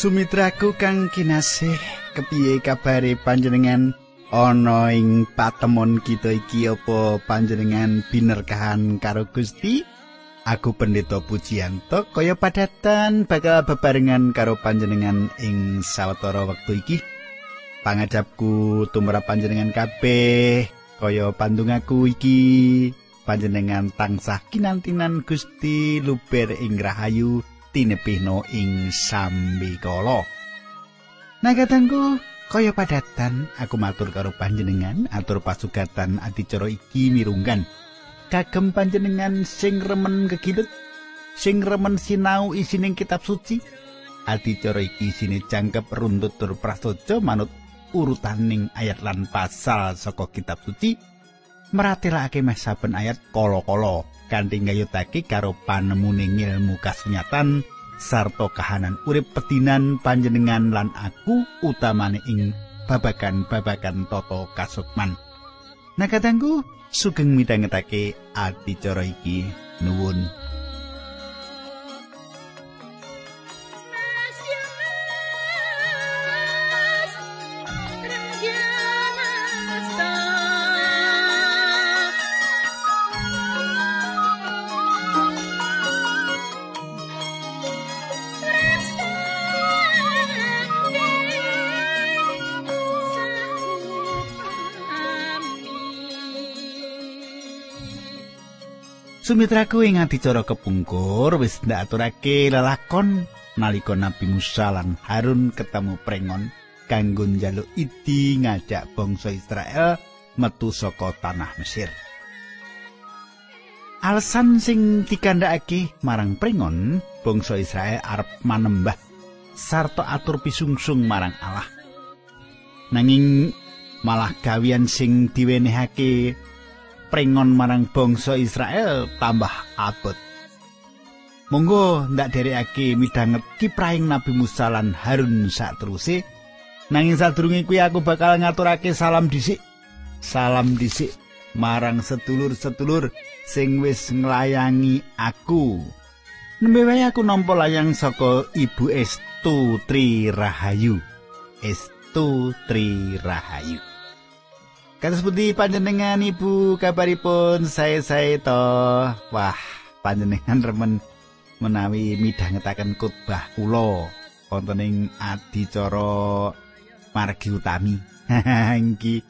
Sumitraku kang kinasih, kepiye kabare panjenengan ana ing patemon kita iki apa panjenengan binerkahan karo Gusti? Aku pendeta Pujiyanto kaya padatan bakal bebarengan karo panjenengan ing sawetara wektu iki. Pangajapku tumrap panjenengan kabeh kaya pandungaku iki panjenengan tansah kinantinan Gusti luber ing rahayu tinepihno ing sambikala. Nah kaya padatan aku matur karo panjenengan atur pasugatan adicara iki mirunggan. Kagem panjenengan sing remen kegilut, sing remen sinau isining kitab suci. Adicara iki isine jangkep runtut tur prasaja manut urutaning ayat lan pasal saka kitab suci. Meratelake meh saben ayat kala-kala. kanthi nggayutake karo panemuning ilmu kasunyatan sarta kahanan urip pedinan panjenengan lan aku utamane ing babagan-babagan tata kasukman. Nah katangku sugeng midhangetake adicara iki nuwun. Sumitraku ing adicara kepungkur wis ndak aturake lelakon nalika Nabi Musa lan Harun ketemu prengon kanggo njaluk idi ngajak bangsa Israel metu saka tanah Mesir. Alasan sing dikandhakake marang prengon bangsa Israel arep manembah sarta atur pisungsung marang Allah. Nanging malah gawian sing diwenehake prengon marang bangsa Israel tambah abot. Monggo ndak derekake midhanget kiprahing Nabi Musa lan Harun sakteruse. Nanging sadurunge kuwi aku bakal ngaturake salam dhisik. Salam dhisik marang sedulur-sedulur sing wis nglayangi aku. Nembe wae aku nampa layang saka Ibu Estu Tri Rahayu. Estu Tri Rahayu. Kados pundi panjenengan Ibu kabaripun saya-saya to. Wah, panjenengan remen menawi midhangetaken khotbah kula wonten ing adicara margi utami. Iki.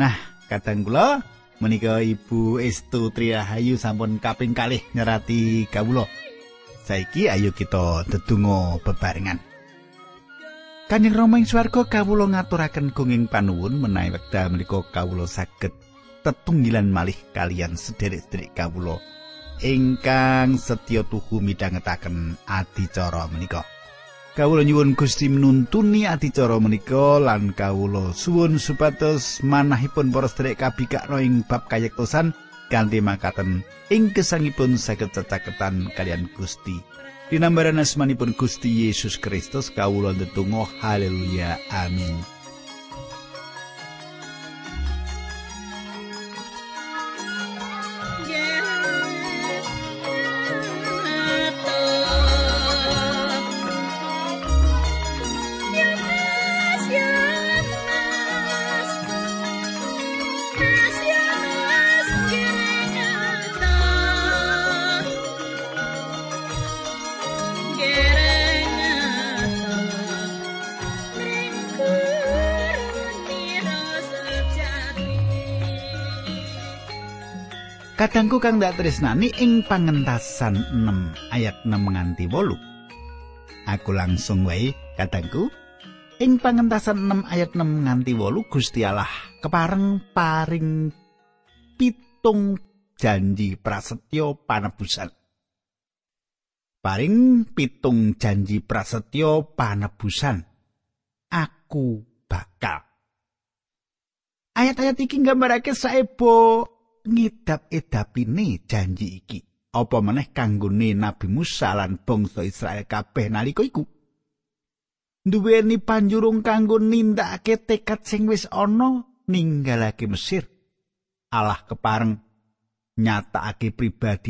Nah, kadang kula menika Ibu Estu Triahayu sampun kaping kalih nyerati kawula. Saiki ayo kita dedonga bebarengan. Kanjeng Rama ing swarga kawula ngaturaken gunging panuwun menawi wekdal menika kawula saged tetunggilan malih kalian sederek-sederek kawula ingkang setya tuhu midhangetaken adicara menika. Kawula nyuwun Gusti nuntuni adicara menika lan kawula suwun supados manahipun para sederek kabikakno ing bab kayektosan kanthi makaten ing kesangipun saged cecaketan kalian Gusti. Dinambaran asmanipun Gusti Yesus Kristus kawula ndedonga haleluya amin Kadangku kang dak tresnani ing pangentasan 6 ayat 6 nganti 8. Aku langsung wae kadangku ing pangentasan 6 ayat 6 nganti 8 Gusti Allah kepareng paring pitung janji prasetyo panebusan. Paring pitung janji prasetyo panebusan. Aku bakal Ayat-ayat iki nggambarake saebo ngidap-edapine janji iki. Apa meneh kanggone Nabi Musa lan bangsa Israel kabeh nalika iku? Duweni panjurung kanggo nindakake tekad sing wis ana ninggalake Mesir. Allah kepareng nyatakake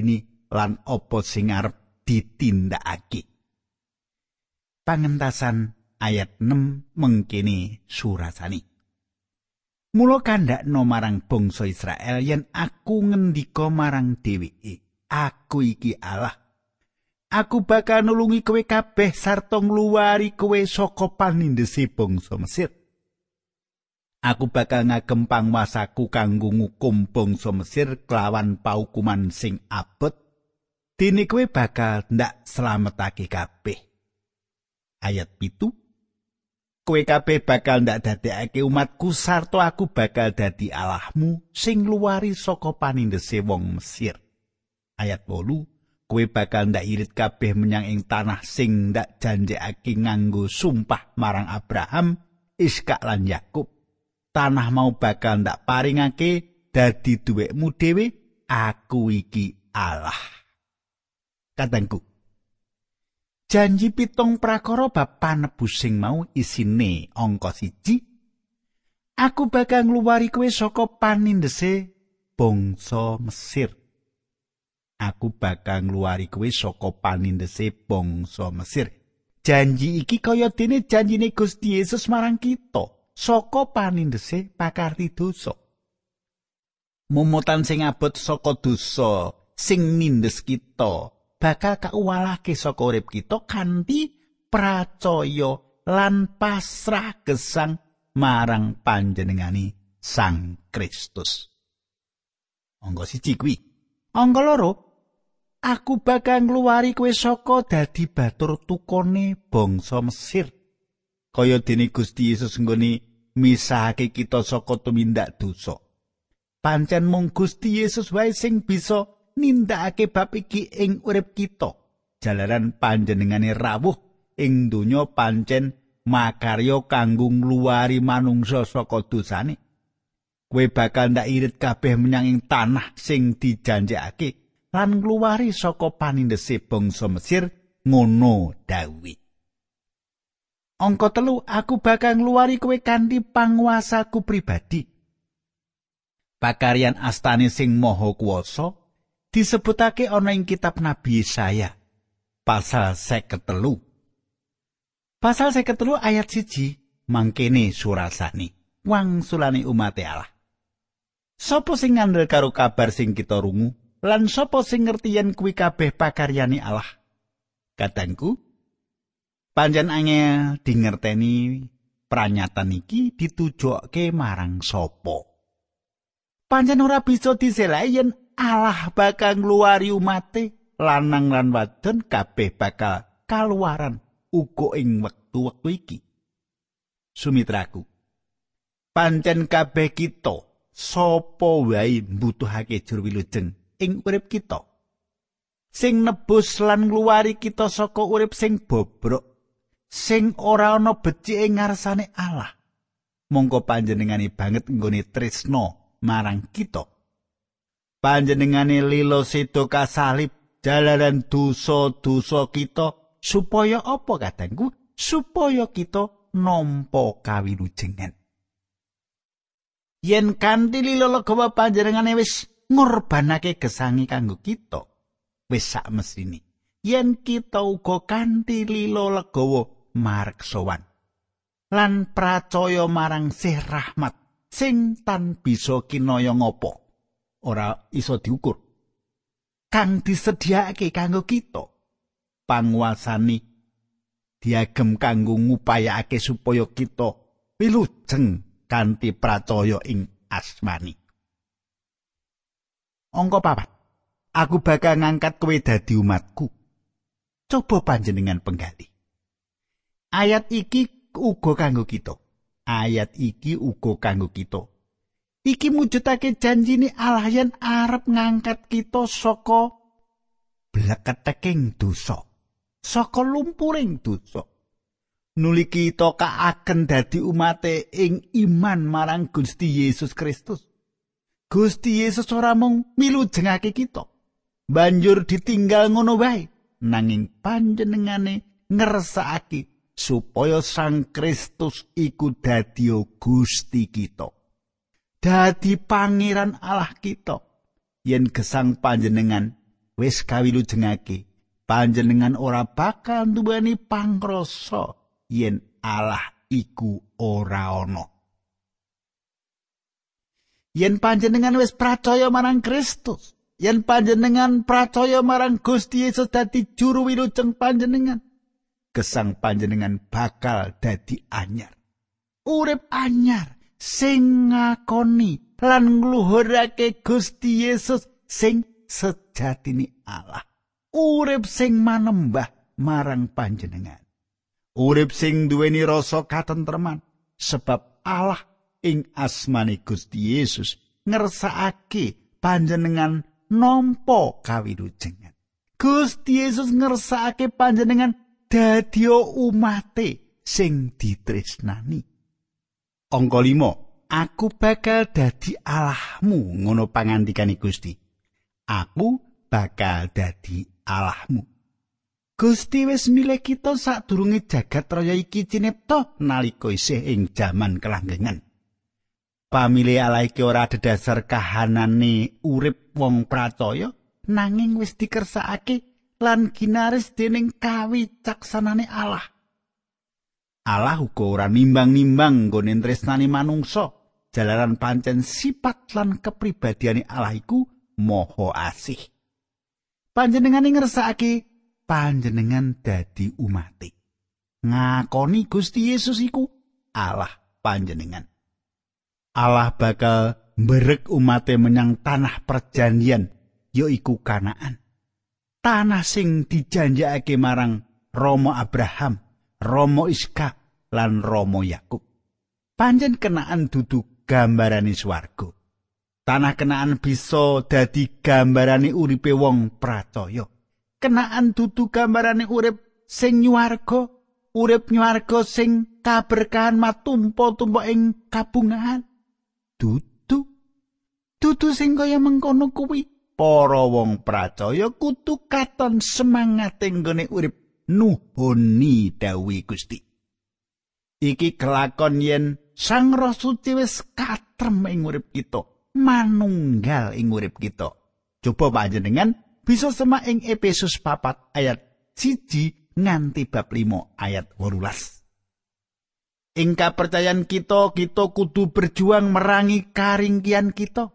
ni lan apa sing arep ditindakake. pangentasan ayat 6 mengkini surasani Mula kandhakno marang bangsa Israel yen aku ngendika marang dheweke aku iki Allah. Aku bakal nulungi kowe kabeh sarta ngluwari kowe saka panindese bangsa Mesir. Aku bakal ngagem pangwasaku kanggo ngukum bangsa Mesir kelawan paukuman sing abot. Dene kowe bakal ndak slametake kabeh. Ayat pitu kowe kabeh bakal ndak dadekake umatku sarta aku bakal dadi Allahmu sing luwari saka panindese wong Mesir. Ayat 8 kowe bakal ndak irit kabeh menyang ing tanah sing ndak janjekake nganggo sumpah marang Abraham, Iskak lan Yakub. Tanah mau bakal ndak paringake dadi duwekmu dhewe, aku iki Allah. Katengku, janji pitung prakara bab panebus sing mau isine angka siji. Aku bakal ngluwari kowe saka panindese bangsa Mesir. Aku bakal ngluwari kowe saka panindese bangsa Mesir. Janji iki kaya dene janjine Gusti Yesus marang kita saka panindese pakarti dosa. Momotan sing abot saka dosa sing nindes kita bakal kauwalake saka urip kita kanthi pracaya lan pasrah gesang marang panjenengani Sang Kristus. Angga siji kuwi. Angga loro, aku bakal ngluwari kowe saka dadi batur tukone bangsa Mesir. Kaya dene Gusti Yesus nggone misahake kita saka tumindak dosa. Pancen mung Gusti Yesus wae sing bisa nindakake bab iki ing urip kita. Jalaran panjenengane rawuh ing donya pancen makarya kanggo ngluwari manungsa saka dosane. Kowe bakal ndak irit kabeh menyang ing tanah sing dijanjekake lan ngluwari saka panindese bangsa Mesir ngono dawi Angka telu aku bakal ngluwari kowe kanthi panguasaku pribadi. Pakaryan astane sing maha kuwasa disebutake ana ing kitab Nabi Yesaya pasal 53 Pasal 53 ayat siji mangkene surasani wangsulane umat Allah. Sopo sing ngandel karo kabar sing kita rungu lan sopo sing ngerti yen kuwi kabeh pakaryane Allah? Katangku panjen angel dingerteni pranyatan iki ditujokke marang sopo? Panjen ora bisa diselai Allah bakal ngluwari umate lanang lan wadon kabeh bakal kaluaran uga ing wektu-wektu iki. Sumitraku. Pancen kabeh kita sapa wae mbutuhake jur wilujeng ing urip kita. Sing nebus lan ngluwari kita saka urip sing bobrok, sing ora ana becike ngarsane Allah. Mongko panjenengane banget nggone tresno marang kita. Panjenengane lilo sedo kasalib jalaran dosa-dosa kita. Supaya apa kadangku? Supaya kita nampa kawilujengan. Yen kanthi lilo legawa panjenengane wis ngorbanake gesangi kanggo kita wis sak mesine yen kita uga kanthi lilo legawa marek sowan lan pracaya marang sih rahmat sing tan bisa kinaya ngopo ora iso diukur. Kang disediakake kanggo kita. Panguasani diagem kanggo ngupayakake supaya kita wilujeng kanthi pracaya ing asmani. Angka papat. Aku bakal ngangkat kowe dadi umatku. Coba panjenengan penggali. Ayat iki uga kanggo kita. Ayat iki uga kanggo kita. Iki mujudake janjine Allah yen arep ngangkat kita saka bleketeking dosa saka lumpuring dosa. Nuli kita kaaken dadi umate ing iman marang Gusti Yesus Kristus. Gusti Yesus ora mung milujengake kita. Banjur ditinggal ngono wae nanging panjenengane ngersakake supaya Sang Kristus iku dadi Gusti kita dadi pangeran Allah kita yen gesang panjenengan wis kawilujengake panjenengan ora bakal nduweni pangrasa yen Allah iku ora ana. Yen panjenengan wis percaya marang Kristus, yen panjenengan percaya marang Gusti Yesus dadi juru wilujeng panjenengan, gesang panjenengan bakal dadi anyar. Urip anyar sing ngakoni lan ngluhurake Gusti Yesus sing sejatine Allah. Urip sing manembah marang panjenengan. Urip sing duweni rasa katentreman sebab Allah ing asmane Gusti Yesus ngersakake panjenengan nampa kawilujengan. Gusti Yesus ngersakake panjenengan dadi umate sing ditresnani. Angka 5. Aku bakal dadi Allahmu ngono pangandikane Gusti. Aku bakal dadi Allahmu. Gusti wis milih kita sadurunge jagat raya iki cinipta nalika isih ing jaman kelanggengan. pamilih ala iki ora adhedhasar kahanane urip wong pracaya nanging wis dikersakake lan ginaris dening kawicaksanane Allah. Allah uga ora nimbang-nimbang nggone tresnani manungsa jalaran pancen sifat lan kepribadiane Allah iku moho asih. Panjenengane ngersakake panjenengan dadi umate. Ngakoni Gusti Yesus iku Allah panjenengan. Allah bakal mberek umate menyang tanah perjanjian yaiku Kanaan. Tanah sing dijanjake marang Romo Abraham, Romo Iska, lan Romo Yakub. Panjen kenaan dudu gambarane swarga. Tanah kenaan bisa dadi gambarane uripe wong pracaya. Kenaan dudu gambarane urip sing nyuwarga, urip nyuwarga sing kaberkahan matumpa-tumpa ing kabungahan. dudu dudu sing kaya mengkono kuwi para wong pracaya kudu katon semangat nggone urip nuhoni dawi Gusti iki kelakon yen Sang Roh Suci wis katrem ing urip kita manunggal ing urip kita coba panjenengan bisa semak ing Efesus 4 ayat 1 nganti bab 5 ayat 18 Ing kapercayan kita, kita kudu berjuang merangi karingkian kita.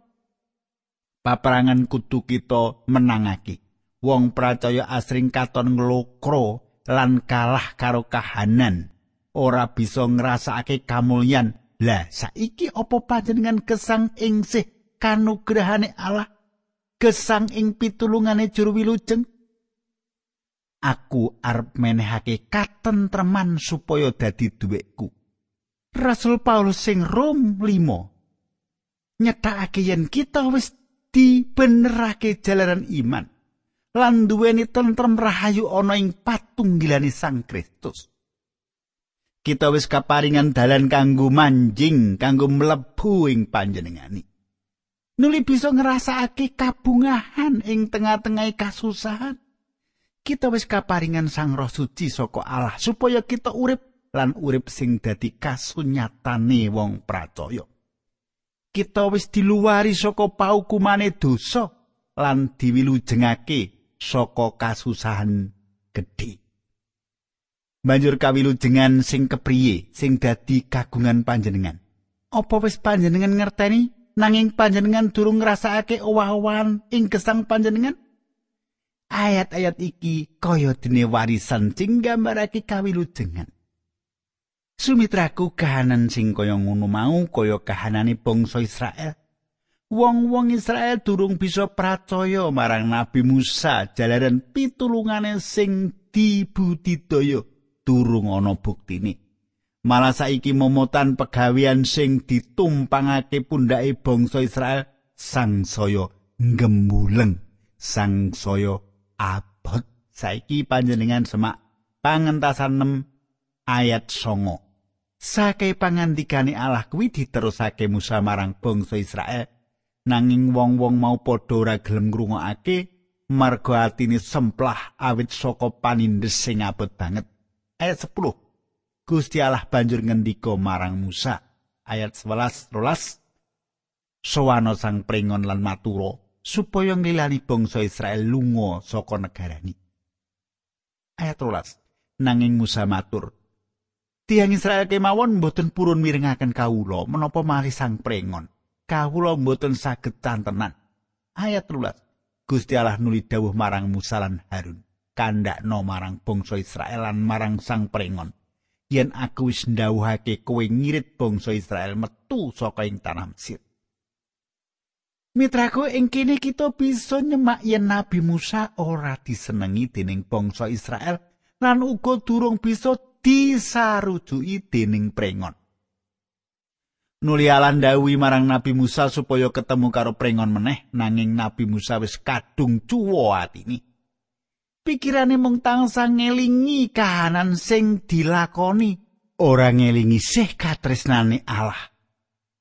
Paperangan kudu kita menangake. Wong percaya asring katon nglokro lan kalah karo kahanan. Ora bisa ngrasakake kamulyan. Lah, saiki apa panjenengan kesang ing sih kanugrahane Allah? Gesang ing pitulungane juru wilujeng? Aku arep menehake katentreman supaya dadi duwekku. Rasul Paulus sing Rom 5 nyetakake yen kita wis dibenerake jalaran iman lan duweni tentrem rahayu ana ing patunggilane Sang Kristus. Kita wis kaparingan dalan kanggo manjing, kanggo mlebu ing panjenengani. Nuli bisa ngrasakake kabungahan ing tengah-tengah kasusahan. Kita wis kaparingan Sang Roh Suci saka Allah supaya kita urip lan urip sing dadi kasunyatane wong pracaya. Kita wis diluwari saka paukumane dosa lan diwilujengake saka kasusahan gedhe. Banjur kawilujengan sing kepriye sing dadi kagungan panjenengan. Apa wis panjenengan ngerteni nanging panjenengan durung ngrasakake owah-owahan ing gesang panjenengan? Ayat-ayat iki kaya dene warisan sing gambarake kawilujengan. Sumitraku kahanan sing kaya ngono mau kaya kahanane bangsa Israel. Wong-wong Israel durung bisa percaya marang Nabi Musa jalaran pitulungane sing dibudidaya durung ana buktine. Malah saiki momotan pegawean sing ditumpangake pundhake bangsa Israel sang saya ngembuleng sang saya abot saiki panjenengan semak pangentasan 6 ayat songo. Sake pangandikane Allah kuwi diterusake Musa marang bangsa Israel nanging wong-wong mau padha ora gelem ngrungokake marga atine semplah awit saka panindes sing abot banget. Ayat 10 Gusti Allah banjur ngendika marang Musa. Ayat 11 rolas. Sowana sang pringon lan matura supaya nglilani bangsa Israel lunga saka negarani ayat 13 nanging Musa matur. Tiang Israel kemawon mboten purun mirengaken kawula menapa malih sang prengon kawula mboten saged cantenan ayat 13 Gusti Allah nuli dawuh marang Musa lan Harun kandakno marang bangsa Israel lan marang sang prengon yen aku wis ndawuhake kowe ngirit bangsa Israel metu saka ing tanah Mesir. Mitraku ing kene kita bisa nyemak yen Nabi Musa ora disenengi dening bangsa Israel lan uga durung bisa disarujuki dening prengon. Nuli alandawi marang Nabi Musa supaya ketemu karo prengon meneh nanging Nabi Musa wis kadung cuwa atine. Pikirane mung tangsa ngelingi kahanan sing dilakoni, ora ngelingi sih katresnane Allah.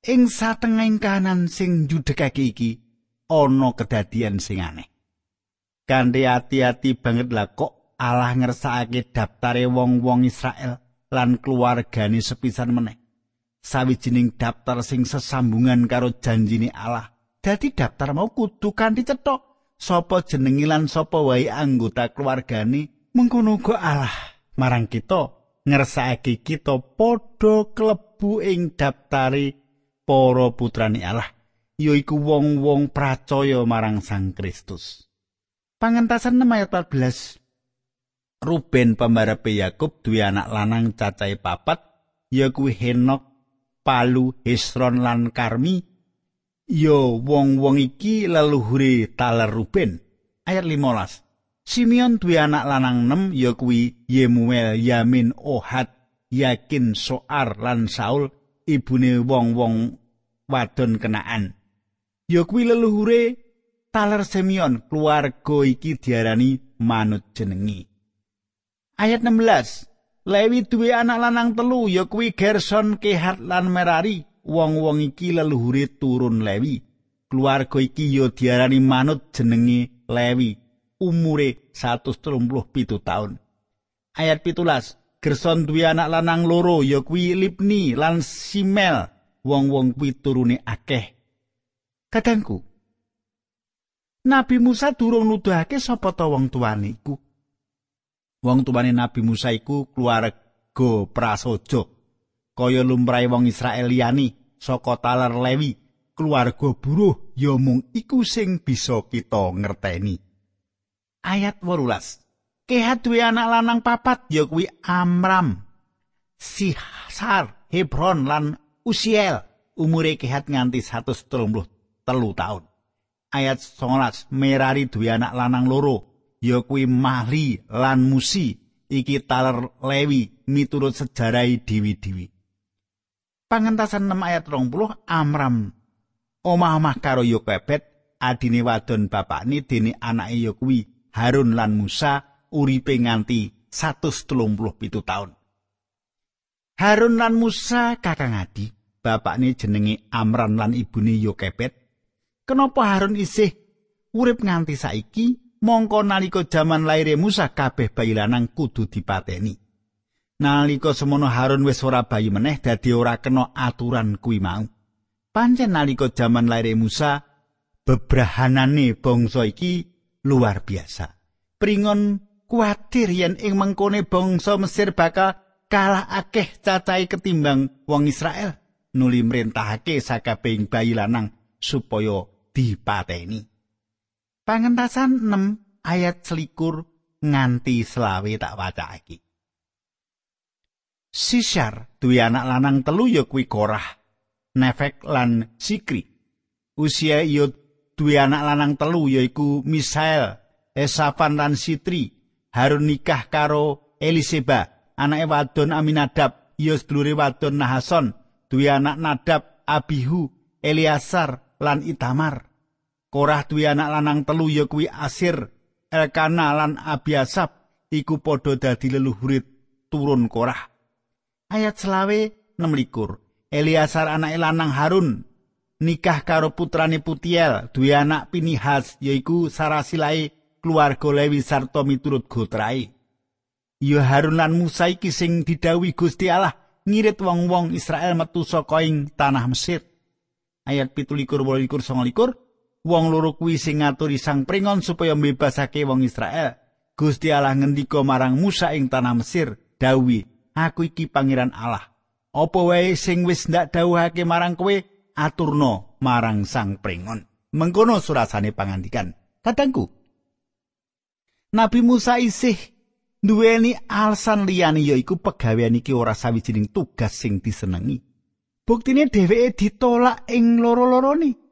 Ing satengahing kahanan sing judhekake iki ana kedadian sing aneh. Kanthi ati-ati banget lah kok Allah ngersakake daftare wong-wong Israel lan keluargane sepisan meneh. Sawijining daftar sing sesambungan karo janjine Allah. Dadi daftar mau kudu kanthi cethok sapa jenengi lan sapa wae anggota keluargane mengkono uga Allah marang kita ngersakake kita padha klebu ing daftare para putrane Allah yaiku wong-wong percaya marang Sang Kristus. Pangentasan 6 ayat 14 Ruben pembarape Yakub duwe anak lanang cacahe papat ya kuwi Henok, Palu, Hesron lan Karmi. Yo wong-wong iki leluhure taler Ruben. Ayat 15. Simeon duwe anak lanang 6 ya kuwi Yemuel, Yamin, Ohad, Yakin, Soar lan Saul ibune wong-wong wadon kenaan. Ya kuwi leluhure taler Simeon, keluarga iki diarani manut jenengi. Ayat 16. Lewi duwe anak lanang telu ya kuwi Gerson, Kehat lan Merari. Wong-wong iki leluhure turun Lewi. Keluarga iki ya diarani manut jenenge Lewi. Umure 137 tahun. Ayat 17. Gerson duwe anak lanang loro ya kuwi Lipni lan Simel. Wong-wong kuwi turune akeh. Kadangku. Nabi Musa durung nuduhake sapa ta wong tuane iku. Wong tuwane Nabi Musa iku keluarga prasaja. Kaya lumrahe wong Israel liyani saka taler Lewi keluarga buruh ya mung iku sing bisa kita ngerteni. Ayat 18 Kehat duwe anak lanang papat ya kuwi Amram Sihar Hebron lan Usiel. Umure Kehat nganti 133 tahun ayat 19 Merari duwe anak lanang loro ya kuwi Mahli lan Musi iki taler Lewi miturut sejarah diwi-diwi. Pangentasan 6 ayat 20 Amram omah-omah karo Yokebet adine wadon bapakne dene anake ya kuwi Harun lan Musa uripe nganti 137 tahun. Harun lan Musa kakang adi, bapakne jenenge Amram lan ibune Yokebet. Kenapa Harun isih urip nganti saiki mongko nalika jaman laire Musa kabeh bayi lanang kudu dipateni. Nalika semono Harun wis ora bayi meneh dadi ora kena aturan kuwi mau. Pancen nalika jaman laire Musa bebrahanane bangsa iki luar biasa. Pringon kuatir yen ing mengkone bangsa Mesir bakal kalah akeh cacahe ketimbang wong Israel. Nuli mrentahake sakabehing bayi lanang supaya dipateni. Pangentasan 6 ayat selikur nganti selawe tak waca iki. Sisar duwe anak lanang telu ya kuwi Korah, Nefek lan Sikri. Usia iya duwe anak lanang telu yaiku Misael, Esafan lan Sitri. Harun nikah karo Eliseba, anake wadon Aminadab, iya sedulure wadon Nahason, duwe anak Nadab, Abihu, Eliasar lan Itamar. Korah duwe anak lanang telu ya kuwi Asir, Elkana lan Abiasab iku padha dadi leluhur turun Korah. Ayat selawe 6 likur. Eliasar anak lanang Harun nikah karo putrane Putiel, duwe anak Pinihas yaiku Sarasilae keluarga Lewi sarta miturut gotrae. Ya Harun lan Musa iki sing didhawuhi Gusti Allah ngirit wong-wong Israel metu saka ing tanah Mesir. Ayat 17 likur wong loro kuwi sing ngaturi sang pringon supaya mbebasake wong Israel. Gusti Allah ngendika marang Musa ing tanah Mesir, "Dawi, aku iki pangeran Allah. Apa wae sing wis ndak dawuhake marang kowe, aturno marang Sang Pringon." Mengkono surasane pangandikan. Kadangku, Nabi Musa isih duweni alasan liyane yaiku pegawean iki ora sawijining tugas sing disenengi. Buktine dheweke ditolak ing loro-lorone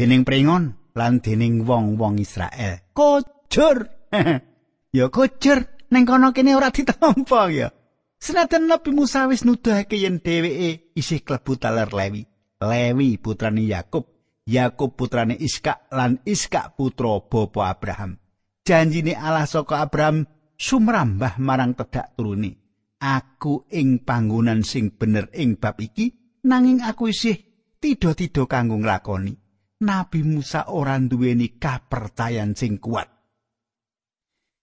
dening pringon lan dening wong-wong Israel. Kojur. ya kujur ning kono kene ora ditampa ya. Senajan Nabi Musa wis nuduhake yen dheweke isih klebu taler Lewi. Lewi putrane Yakub, Yakub putrane Iska lan Iska putra bapa Abraham. Janjine Allah saka Abraham sumrambah marang tedak turune. Aku ing panggonan sing bener ing bab iki nanging aku isih tido-tido kanggo nglakoni. Nabi Musa ora duweni kapercayan sing kuat.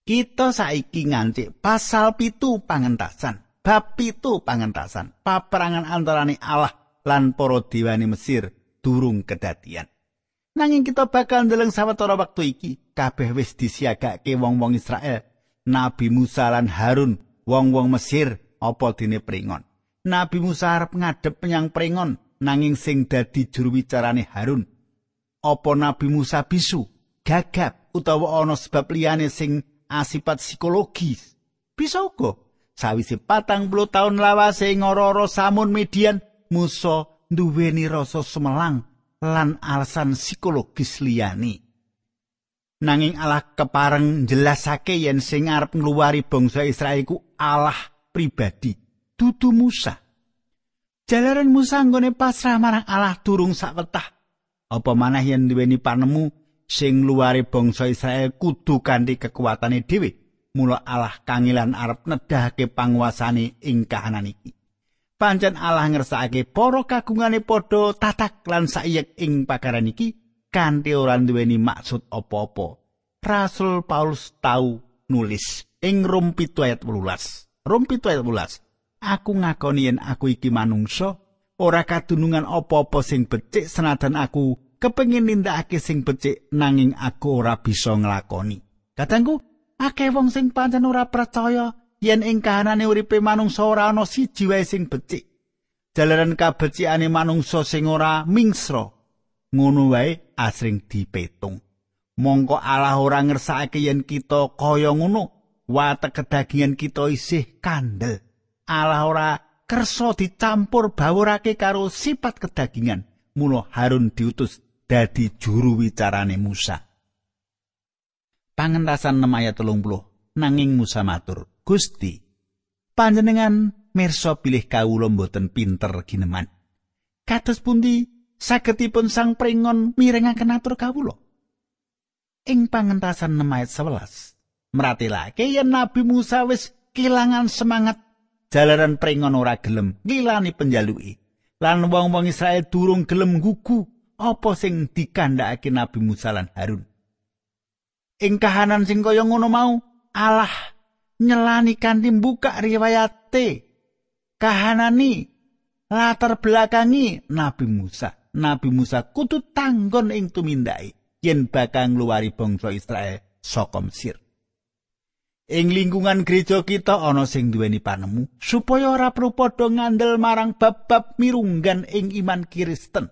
Kita saiki ngancik pasal pitu pangentasan. Bab pitu pangentasan. Paperangan antarane Allah lan para dewani Mesir durung kedadian. Nanging kita bakal ndeleng sawetara wektu iki kabeh wis disiagake wong-wong Israel. Nabi Musa lan Harun, wong-wong Mesir apa dene pringon. Nabi Musa arep ngadep menyang pringon nanging sing dadi juru wicarane Harun. Apa Nabi Musa bisu, gagap utawa ana sebab liyane sing asipat psikologis. Bisa uga sawise patang puluh tahun lawase ngororo samun median Musa nduweni rasa semelang lan alasan psikologis liyane. Nanging Allah kepareng jelasake yen sing arep ngluwari bangsa Israel iku Allah pribadi, dudu Musa. Jalaran Musa nggone pasrah marang Allah durung sawetah. Apa manah yen duweni panemu sing luare bangsa Israel kudu kanthi kekuatane dhewe. Mula Allah kangilan arep nedahake panguasane ing kahanan iki. Pancen Allah ngersakake para kagungane padha tatak lan saiyek ing pagaran iki kanthi ora duweni maksud apa-apa. Rasul Paulus tau nulis ing Rom 7 ayat 18. Rom 7 ayat 18. Aku ngakoni yen aku iki manungsa ora kadunungan apa-apa sing becik senajan aku kepengin nindakake sing becik nanging aku ora bisa nglakoni. Kadangku, akeh wong sing pancen ora percaya yen ing kahanane uripe manungsa ora ana siji wae sing becik. Jalaran kabecikane manungsa sing ora mingsra, ngono wae asring dipetung. Mongko Allah ora ngersakake yen kita kaya ngono, watek kedagingan kita isih kandel. Allah ora kersa dicampur bawurake karo sifat kedagingan. Mula Harun diutus dadi juru wicarane Musa. Pangentasan 6 ayat 30 nanging Musa matur, Gusti, panjenengan mirsa pilih kawula mboten pinter gineman. Kados pundi sagedipun sang pringon mirengaken atur kawula? Ing pangentasan 6 ayat 11, meratelake yen Nabi Musa wis kelangan semangat jalaran pringon ora gelem ngilani penjaluki. Lan wong-wong Israel durung gelem gugu apa sing dikandhakake Nabi Musa lan Harun. Ing kahanan sing kaya ngono mau, Allah nyelani kanthi buka riwayate kahanani latar belakangi Nabi Musa. Nabi Musa kudu tanggon ing tumindai yen bakal ngluwari bangsa Israel saka Mesir. Ing lingkungan gereja kita ana sing duweni panemu supaya ora perlu padha ngandel marang bab-bab mirunggan ing iman Kristen.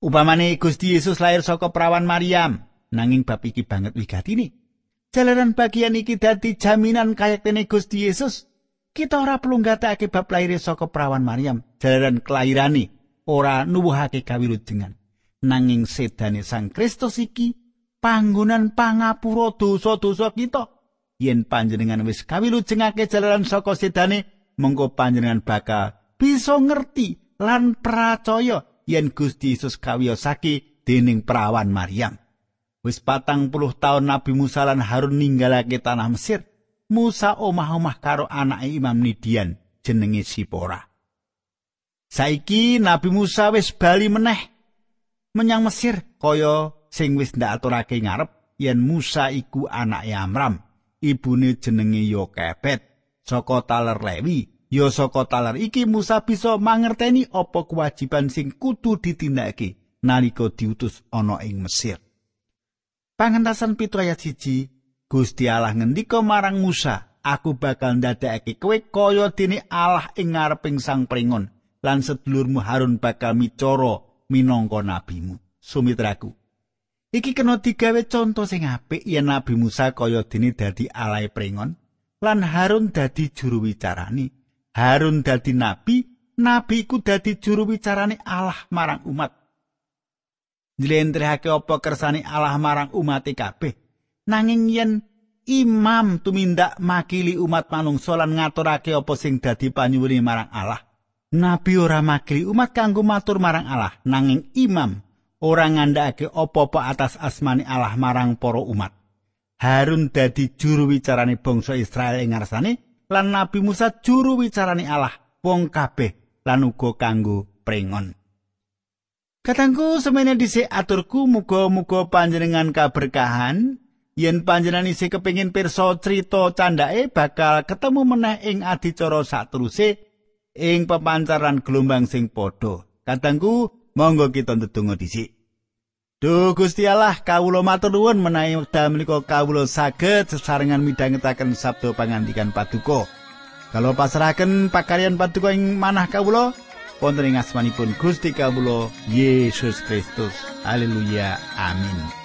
Upamane Gusti Yesus lahir saka perawan Maryam, nanging bab iki banget wigatine. Jalaran bagian iki dadi jaminan kayaktene Gusti Yesus. Kita ora perlu nggatekake bab lahir saka perawan Maryam, jalaran kelahirane ora nuwuhake kawilujengan. Nanging sedane Sang Kristus iki panggonan pangapura dosa-dosa kita. Yen panjenengan wis kawilujengake jalaran saka sedane, mengko panjenengan bakal bisa ngerti lan percaya yen Gusti Yesus kawiyosake dening perawan Maryam. Wis patang puluh tahun Nabi Musa lan Harun ninggalake tanah Mesir. Musa omah-omah karo anake Imam Nidian jenenge Sipora. Saiki Nabi Musa wis bali meneh menyang Mesir kaya sing wis ndak ngarep yen Musa iku anake Amram, ibune jenenge Yokebet saka taler Lewi Ya saka talar iki Musa bisa mangerteni apa kewajiban sing kudu ditindakake nalika diutus ana ing Mesir. Pangentasan ayat siji Gusti Allah ngendika marang Musa, "Aku bakal ndadekake kowe kaya dene Allah ing ngareping Sang Pringon, lan sedulurmu Harun bakal micara minangka nabimu." Sumitraku. Iki kena digawe conto sing apik yen Nabi Musa kaya dene dadi alai pringon lan Harun dadi juru wicarani. Harun dadi nabi, nabi iku dadi juru wicarani Allah marang umat. Njlentrehake apa kersane Allah marang umat kabeh. Nanging yen imam tumindak makili umat manungsa lan ngaturake apa sing dadi panyuwune marang Allah. Nabi ora makili umat kanggo matur marang Allah, nanging imam ora ngandhakake apa-apa atas asmani Allah marang para umat. Harun dadi juru wicarane bangsa Israel ing ngarsane lan Nabi Musa juru wicarane Allah wong kabeh lan uga kanggo prengon. Katangku semene dhisik aturku muga-muga panjenengan kaberkahan yen panjenengan isih kepengin pirsa crita candake bakal ketemu meneh ing adicara sateruse ing pepancaran gelombang sing padha. Katangku monggo kita ndedonga dhisik. Duh Gusti Allah kawula matur nuwun menawi wekdal menika kawula saged sesarengan midhangetaken sabda pangandikan paduka. Kalau pasrahaken pakaryan paduka ing manah kawula wonten ing asmanipun Gusti kawula Yesus Kristus. Haleluya. Amin.